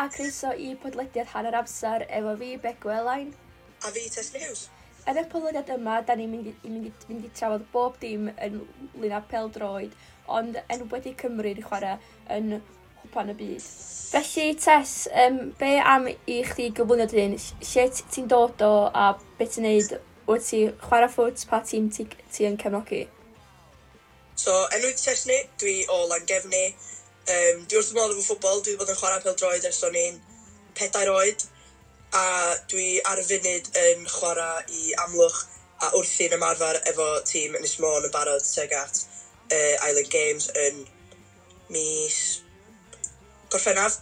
a croeso i podlediad hanner amser efo fi, Begw Elain. A fi, Tess News. Yn y podlediad yma, da ni'n mynd, i, mynd, i, mynd i trafod bob dim yn lun a pel droed, ond yn wedi Cymru'n chwarae yn hwpan y byd. Felly, Tess, um, be am i chdi gyflwyno dyn? Lle ti'n dod o a beth ti'n neud wyt ti chwarae ffwt pa tîm ti, ti yn cefnogi? So, enw i Tess ni, dwi o Langefni, Um, dwi wrth ymwneud efo ffwbol, dwi wedi bod yn chwarae pel-droed ers o'n i'n pedair oed, a dwi ar y funud yn chwarae i amlwch a wrthi'n ymarfer efo tîm Ynys Môn yn barod teg at uh, Island Games yn mis gorffennaf.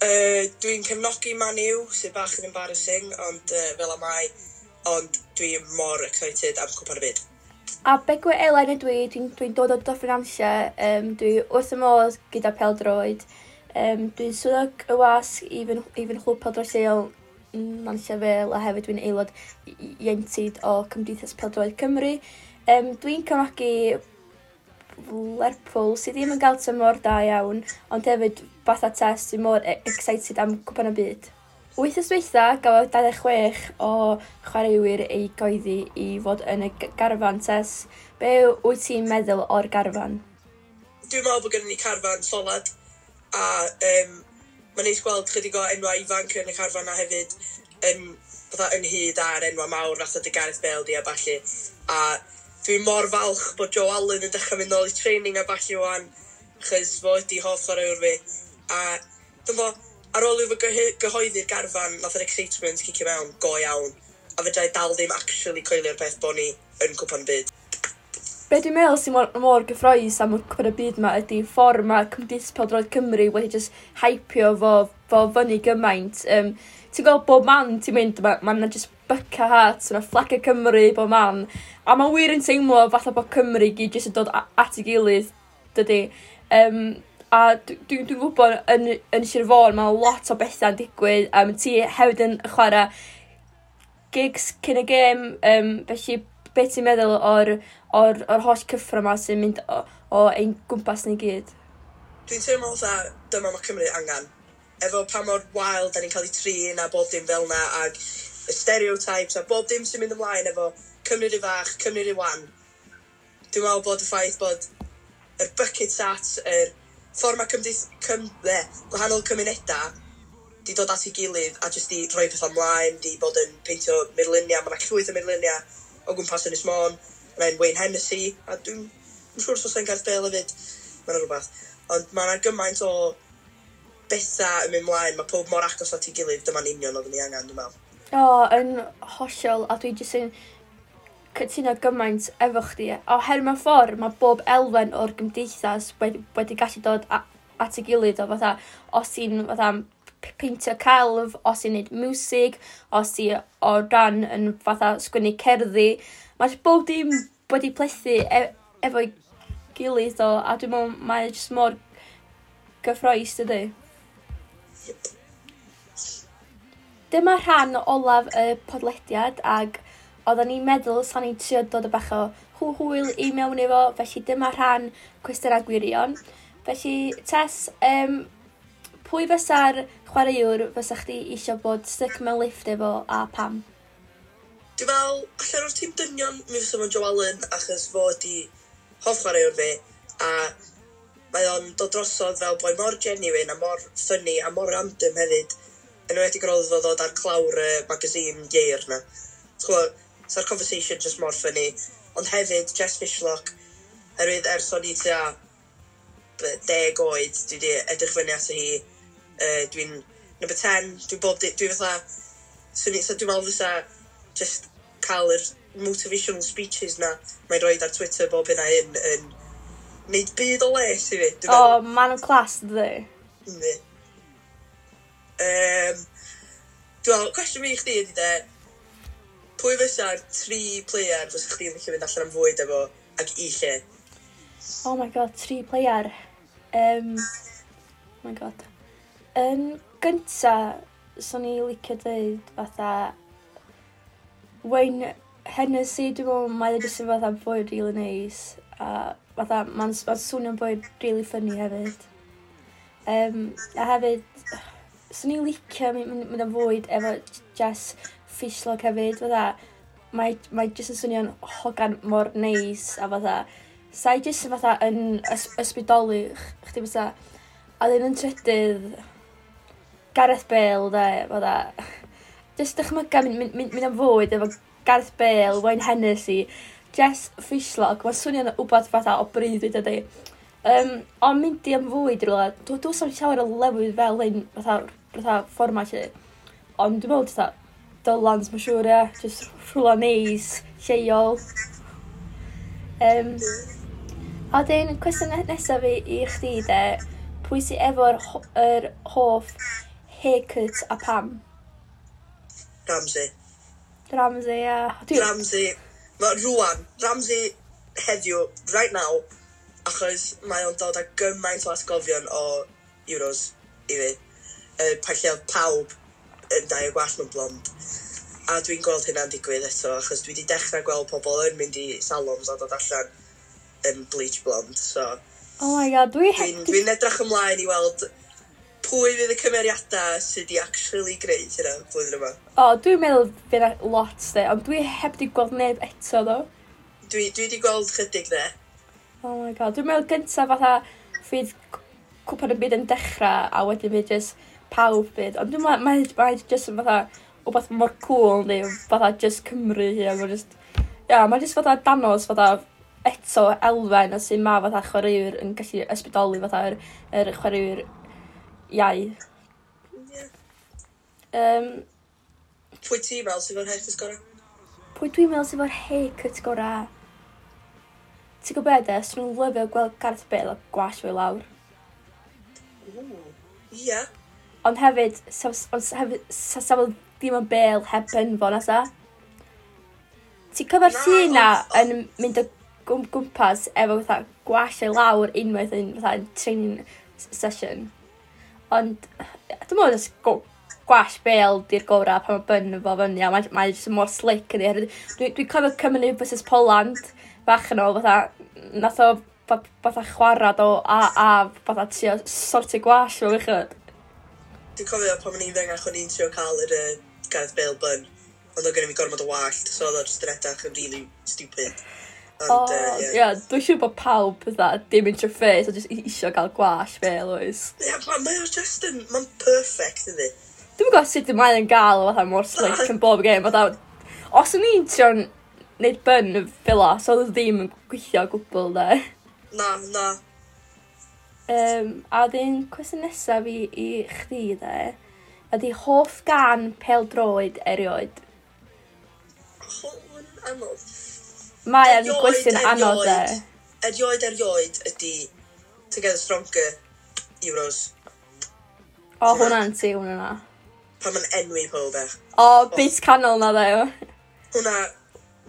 Uh, dwi'n cefnogi Man U, sydd bach yn embarrassing, ond uh, fel am mai, ond dwi mor excited am cwpan y byd. A begwe Elen ydw i, dwi'n dwi dod o dyffryn Dyffrynamsia, um, dwi wrth y modd gyda peldroed. Um, dwi'n swyddog y wasg i fy, i fy nhw peldroed lleol Nansia Fel a hefyd dwi'n aelod ientyd o Cymdeithas Peldroed Cymru. Um, dwi'n cefnogi Lerpwl sydd ddim yn gael tymor da iawn, ond hefyd fatha test sy'n mor e-, excited am cwpan y byd. Wyth ysweitha gafodd 26 o chwaraewyr ei goeddi i fod yn y garfan tes. Be wyt ti'n meddwl o'r garfan? Dwi'n meddwl bod gennym ni carfan solad a um, mae'n neis gweld chydig o enwau ifanc yn y carfan a hefyd yn, bydda, ynghyd ar enwau mawr fatha dy Gareth Bale di a falle. A dwi'n mor falch bod Joe Allen yn dechrau mynd nôl i training a falle o'n chys fo ydi hoff o'r fi. A dyma, ar ôl iddo gyhoeddi'r garfan, nath yr excitement cicio mewn go iawn. A fedra i dal ddim actually coelio'r peth bod ni yn cwpan byd. Be dwi'n meddwl sy'n mor, mor gyffroes am y cwpan y byd yma ydy ffordd mae Cymdeithas Peldroed Cymru wedi just hypio fo, fo fyny gymaint. Um, ti'n gweld bob man ti'n mynd, mae ma yna just byca hat, yna fflaca Cymru, bob man. A mae wir yn teimlo fatha bod Cymru gyd jyst yn dod at ei gilydd, dydy. Um, a dwi'n dwi, gwybod yn, yn Sir Fôn mae lot o bethau'n digwydd um, ti hefyd yn chwarae gigs cyn y gêm um, felly beth ti'n meddwl o'r, or, or holl cyffro yma sy'n mynd o, o ein gwmpas ni gyd? Dwi'n teimlo dda dyma mae Cymru angen. Efo pa mor wael da ni'n cael ei trin a bob dim fel na ag y stereotypes a bob dim sy'n mynd ymlaen efo Cymru i fach, Cymru i wan. Dwi'n meddwl bod y ffaith bod yr bucket sats, yr ffordd mae cymdeith... Cym, ble, gwahanol cymunedau di dod at ei gilydd a jyst di rhoi pethau ymlaen, di bod yn peintio myrluniau, mae yna llwyth o myrluniau o gwmpas Ynys Môn, mae'n Wayne Hennessy, a dwi'n siŵr os oes yn gael bel hefyd, mae'n rhywbeth. Ond mae yna gymaint o bethau yn mynd mlaen, mae pob mor agos at ei gilydd, dyma'n union oedden ni angen, dwi'n meddwl. O, oh, yn hollol, a dwi jyst yn cytuno gymaint efo chdi, oherwydd mewn ffordd mae bob elfen o'r gymdeithas wedi, wedi gallu dod a, at y gilydd o fatha, os ti'n fatha peintio celf, os ti'n neud music, os ti o ran yn fatha sgwynnu cerddi, mae bob dim wedi plethu e, efo'i gilydd o, a dwi'n meddwl mae e jyst mor gyffroes dydy. Dyma rhan olaf y podlediad ag Oedden ni'n meddwl sa'n ni'n trio dod y bach o hwyl i mewn efo, felly dyma rhan cwestiwn a gwirion. Felly, Tess, um, pwy fysa'r chwaraewr fysa chdi eisiau bod stuck mewn lift efo a pam? Dwi'n fel, allan o'r tîm dynion, mi fysa fo'n Joe Allen, achos fo ydi hoff chwaraewr fi, a mae o'n dod drosodd fel boi mor genuine a mor ffynnu a mor random hefyd, yn wedi grodd fo ddod ar clawr y magazine Yeir na. Chwa, Sa'r conversation just mor ffynnu. Ond hefyd, Jess Fishlock, herwydd ers o'n i tua deg oed, dwi wedi edrych fyny at hi. Uh, dwi'n number 10, dwi'n bob, dwi fatha, swn i, so dwi'n meddwl fysa just cael yr motivational speeches na mae'n rhoi ar Twitter bob hynna hyn yn neud byd o les i fi. O, meddwl... man o clas, dwi. Ynddi. Um, dwi'n meddwl, cwestiwn fi i chdi ydy de, pwy fysa'r tri player fysa chdi'n licio fynd allan am fwyd efo ac i lle? Oh my god, tri player. Um, oh my god. Yn gynta, so i licio dweud fatha Wayne Hennessy, dwi'n meddwl, mae'n jyst yn fatha bwyd really nice. A fatha, mae'n ma swnio'n bwyd really funny hefyd. Um, a hefyd, swn i'n licio mynd am fwyd efo Jess ffislog hefyd, fatha, mae, mae jyst yn swnio'n hogan mor neis, a fatha, sa'i i jyst fatha yn ys ysbydoli chdi fatha, a ddyn yn trydydd Gareth Bale, de, fatha, jyst dychmyga mynd, mynd, mynd, mynd am fwyd efo Gareth Bale, Wayne Hennessy, Jess Fishlock, mae'n swnio'n wbeth fatha o bryd wedi dydi. Um, ond mynd i am fwyd rhywle, dwi'n dwi sa'n llawer o lefydd fel hyn, fatha, fatha fformat lle, Ond dwi'n meddwl, fatha, Dylans, mae'n siŵr, ie. Just rhwla neis, lleol. Um, a dyn, cwestiwn nesaf fi i chdi, de, pwy sy'n efo'r ho er hoff haircut a pam? Ramsey. Ramsey, ie. Yeah. Ramsey, mae rwan, Ramsey heddiw, right now, achos mae o'n dod â gymaint o asgofion o Euros i fi. Uh, pa Palliodd e pawb dau o gwallt mewn blond. A dwi'n gweld hynna'n digwydd eto, achos dwi wedi dechrau gweld pobl yn mynd i salons a dod allan yn bleach blond, so... Oh my god, dwi... Dwi'n dwi edrych ymlaen i weld pwy fydd y cymeriadau sydd wedi actually greu hynna blwyddyn yma. O, oh, dwi'n meddwl fydd e lot de, ond dwi heb di gweld neb eto ddo. Dwi, dwi di gweld chydig de. Oh my god, dwi'n meddwl gyntaf fatha fydd cwpan y byd yn dechrau a wedyn fydd just pawb byd. Ond dwi'n meddwl, mae'n mae jyst yn fatha, o beth mor cool neu fatha just Cymru hi. Mae'n just, ia, mae'n just fatha danos fatha eto elfen a sy'n ma fatha chwaraewr yn gallu ysbrydoli fatha'r er, er chwaraewr iau. Yeah. Um, Pwy ti fel sydd o'r haircut gorau? Pwy dwi'n meddwl sydd o'r haircut gorau? Ti'n gwybod beth e, Swn nhw'n lyfio gweld Gareth Bale a gwash fwy lawr. Ooh, yeah ond hefyd, sa hefyd, fel ddim yn bel heb penfo nasa. Ti'n cofio'r tu na yn mynd o gwmpas efo fatha gwall ei lawr unwaith yn fatha training session. Ond, dwi'n meddwl jyst gwash bel di'r gorau pan mae byn fo fyny, a mae'n mae jyst mor slick yn ei. Dwi'n dwi cofio Cymru versus Poland, fach yn ôl, fatha, nath o fatha chwarad o a, a fatha trio sorti gwash fo wychyd. Dwi'n cofio pan o'n i'n fengach o'n i'n trio cael yr uh, Gareth Bale bun, ond oedd gen fi gormod o wallt, so oedd o'n just yn edrych yn really stupid. Ond, oh, uh, yeah. yeah. Dwi'n siŵr bod pawb ydda, dim yn trwy'r ffes, ond jyst isio gael gwash fel oes. Ie, yeah, mae o'n just yn, mae'n perfect ydi. Dwi'n gwybod sut mae yn gael fatha mor slick yn bob game, fatha, os o'n i'n trio'n neud bun fel o, so oedd ddim yn gweithio o gwbl, de. Na, na, Um, a dyn cwestiwn nesaf i, i chdi, de, ydy hoff gan pel droed erioed? Hwn anodd. Mae yn gwestiwn anodd, de. Erioed erioed ydi Together Stronger Euros. O, hwnna'n ti, hwnna. Pan mae'n enwi pob e. O, bit canol na, dde. Hwnna,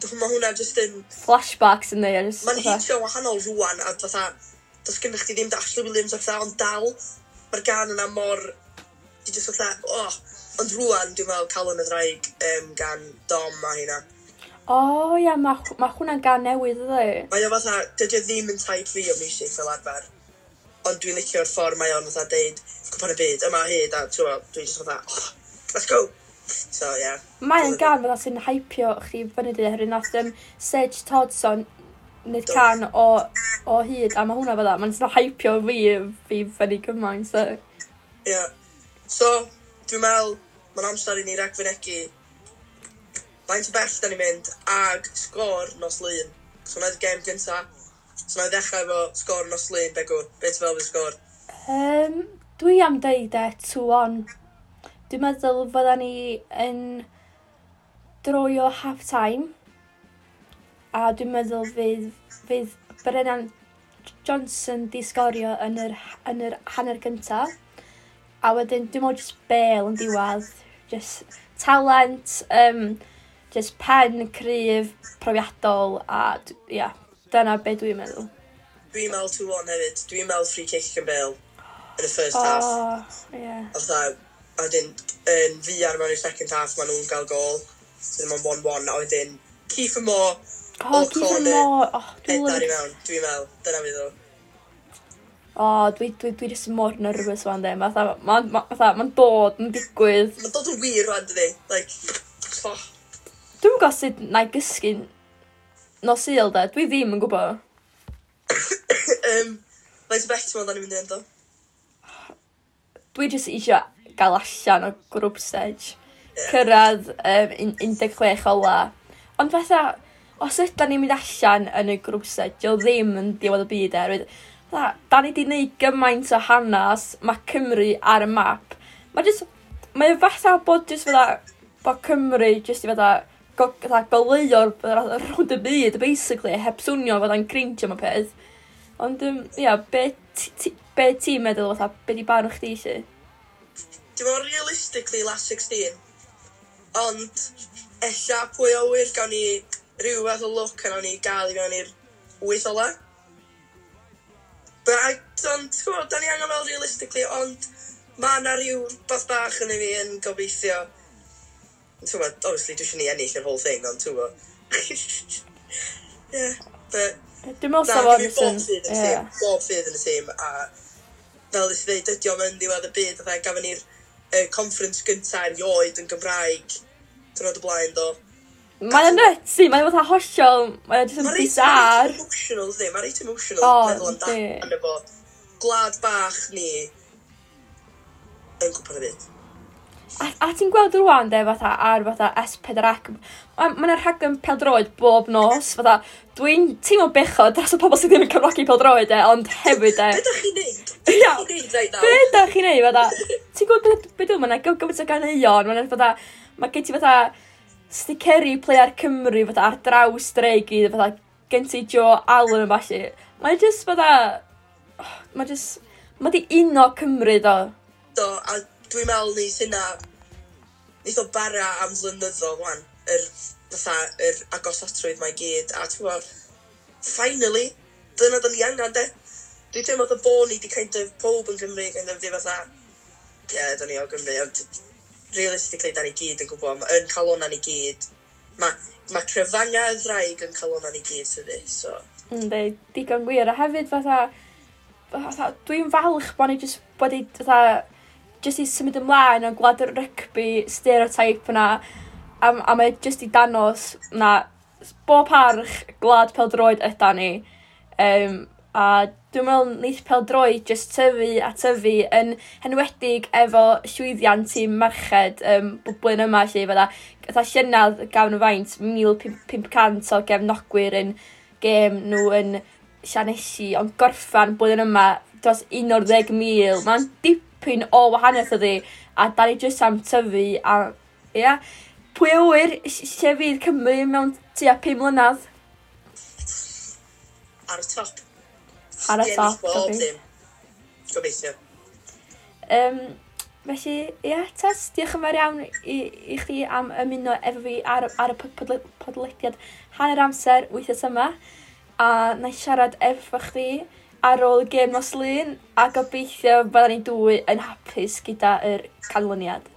mae hwnna just yn... Flashbacks yn dde. Mae'n hitio wahanol rwan, a fatha does gennych chi ddim Ashley Williams o'r ond dal, mae'r gan yna mor, di jyst o'r oh, ond rwan dwi'n meddwl cael yn y draig um, gan Dom a hynna. O, oh, ia, mae ma hwnna'n gan newydd ydy. Mae o fatha, dydy o ddim yn taid fi o music fel arfer. Ond dwi'n licio'r ffordd mae o'n fatha deud, cwpan y byd, yma hyd, a dwi'n just fatha, oh, let's go. So, yeah. Mae'n gan fatha sy'n hypio chi fyny dy, herwydd nath um, Sage Toddson nid can o o hyd, a mae hwnna fydda, mae'n sy'n hypio fi, fi fyny gymaint, so. Ie. Yeah. So, dwi'n meddwl, mae'n amser i ni ragfynegu faint o bell da ni'n mynd ag sgôr nos lun. So, yna'r gêm gynta. So, yna'n ddechrau efo sgôr nos lun, Begw. Beth fel fydd sgôr? Um, dwi am deud e 2-1. Dwi'n meddwl fydda ni yn droio half-time a dwi'n meddwl fydd, fydd Brennan Johnson di sgorio yn yr, yn yr hanner cyntaf. A wedyn, dwi'n meddwl just bel yn diwedd. Just talent, um, just pen, cryf, profiadol, a ia, yeah, dyna be dwi'n meddwl. Dwi'n meddwl 2-1 hefyd. Dwi'n meddwl free kick yn bel yn y first oh, half. Yeah. Oedd a wedyn, yn fi ar mewn i'r second half, maen nhw'n cael gol. So, mae'n 1-1, a wedyn, Kiefer Moore O, dwi ddim mor... Oh, dwi'n meddwl... Dwi'n meddwl, dyna fi ddod. O, dwi, dwi, dwi jyst mor nervous fan de. Mae'n ma, ma, ma, ma dod, yn digwydd. Mae'n dod yn wir fan dydi. Like, oh. Dwi'n gwybod sut na i gysgu no syl de. Dwi ddim yn gwybod. um, Faint bell ti'n meddwl ni'n mynd i endo? Dwi jyst eisiau gael allan o grwp stage. Yeah. Cyrraedd um, 16 ola. Ond fatha, os ydyn ni'n mynd allan yn y grwsau, dio ddim yn diwedd y byd er. Rwy'n, da, da ni wedi gwneud gymaint o hanes, mae Cymru ar y map. Mae jyst, mae fatha bod jyst fydda, bod Cymru jyst i fydda, goleuo'r rhwnd y byd, basically, heb swnio fod o'n grindio mewn peth. Ond, um, ia, be, be ti'n meddwl fatha, be di barn chdi eisiau? Dwi'n meddwl realistically last 16, ond ella pwy o wir gawn ni rhyw fath o look yn o'n i gael i fewn i'r wyth ola. But I don't, gwybod, da ni angen fel realistically, ond mae yna rhyw bath bach yn fi yn gobeithio. Ti'n gwybod, obviously dwi eisiau ni ennill yr whole thing, ond ti'n gwybod. yeah, but... Dwi'n meddwl sef o'n bob fydd yn y tîm, bob ffydd yn y tîm, a fel ddys i ddweud, ydy o'n mynd ddiwedd y byd, a gafon ni'r uh, conference gyntaf erioed yn Gymraeg, dyn nhw'n blaen do. Mae'n nuts i, mae'n fatha hollol, mae'n jyst yn bizar. Mae'n emotional, ddi, mae'n reit emotional oh, meddwl amdano fo. Glad bach ni yn gwybod y byd. A, a ti'n gweld rwan, de, fatha, ar fatha S4 ac... Mae yna rhaglen peldroed bob nos, fatha, dwi'n teimlo bechod dros y pobl sydd ddim yn cyfrogi peldroed, de, ond hefyd, de... Be da chi'n neud? Be da chi'n neud right now? Be da chi'n neud, fatha? Ti'n gweld beth dwi'n meddwl, mae yna gyfgymryd o ganeuon, mae yna fatha... Mae gen ti fatha sticeri player Cymru fatha ar draws dreu gyd, fatha gen ti Joe Allen yn falle. Mae'n just fatha... Oh, mae jyst... Mae di uno Cymru do. Do, a dwi'n meddwl neith hynna... Neith o bara am flynyddoedd wan. Yr, fatha, yr agosatrwydd mae gyd. A ti'n gwybod, finally, dyna da ni angen de. Dwi'n teimlo fatha bod ni di kind of pob yn Cymru, kind of di fatha... Ie, yeah, da ni o Gymru, ond realistically, da ni gyd yn gwybod, ma, yn calona ni gyd, mae ma cryfanga y ddraig yn calona ni gyd sydd ei, so... Ynddi, digon gwir, a hefyd fatha, fatha dwi'n falch bod ni jyst bod i, fatha, jyst i symud ymlaen o gwlad yr rygbi stereotype yna, a, a mae jyst i danos na bob parch gwlad peldroed yda ni, um, a dwi'n meddwl neith pel droi jyst tyfu a tyfu yn henwedig efo llwyddiant tîm marched um, bwblyn yma lle fydda. Fytha llynydd gawn nhw faint 1500 o gefnogwyr yn gêm nhw yn Sianesi, ond gorffan blwyddyn yma dros 11,000. Mae'n dipyn o wahaniaeth ydi, a da ni jyst am tyfu, a ia, yeah. pwy awyr lle fydd Cymru mewn tua 5 mlynedd? Ar y top ar y top. Gobeithio. Um, felly, ie, yeah, Tess, diolch yn fawr iawn i, i chi am ymuno efo fi ar, ar y podlediad hanner amser wythnos yma. A na i siarad efo chdi ar ôl gêm nos lun a gobeithio byddwn ni dwy yn hapus gyda'r canlyniad.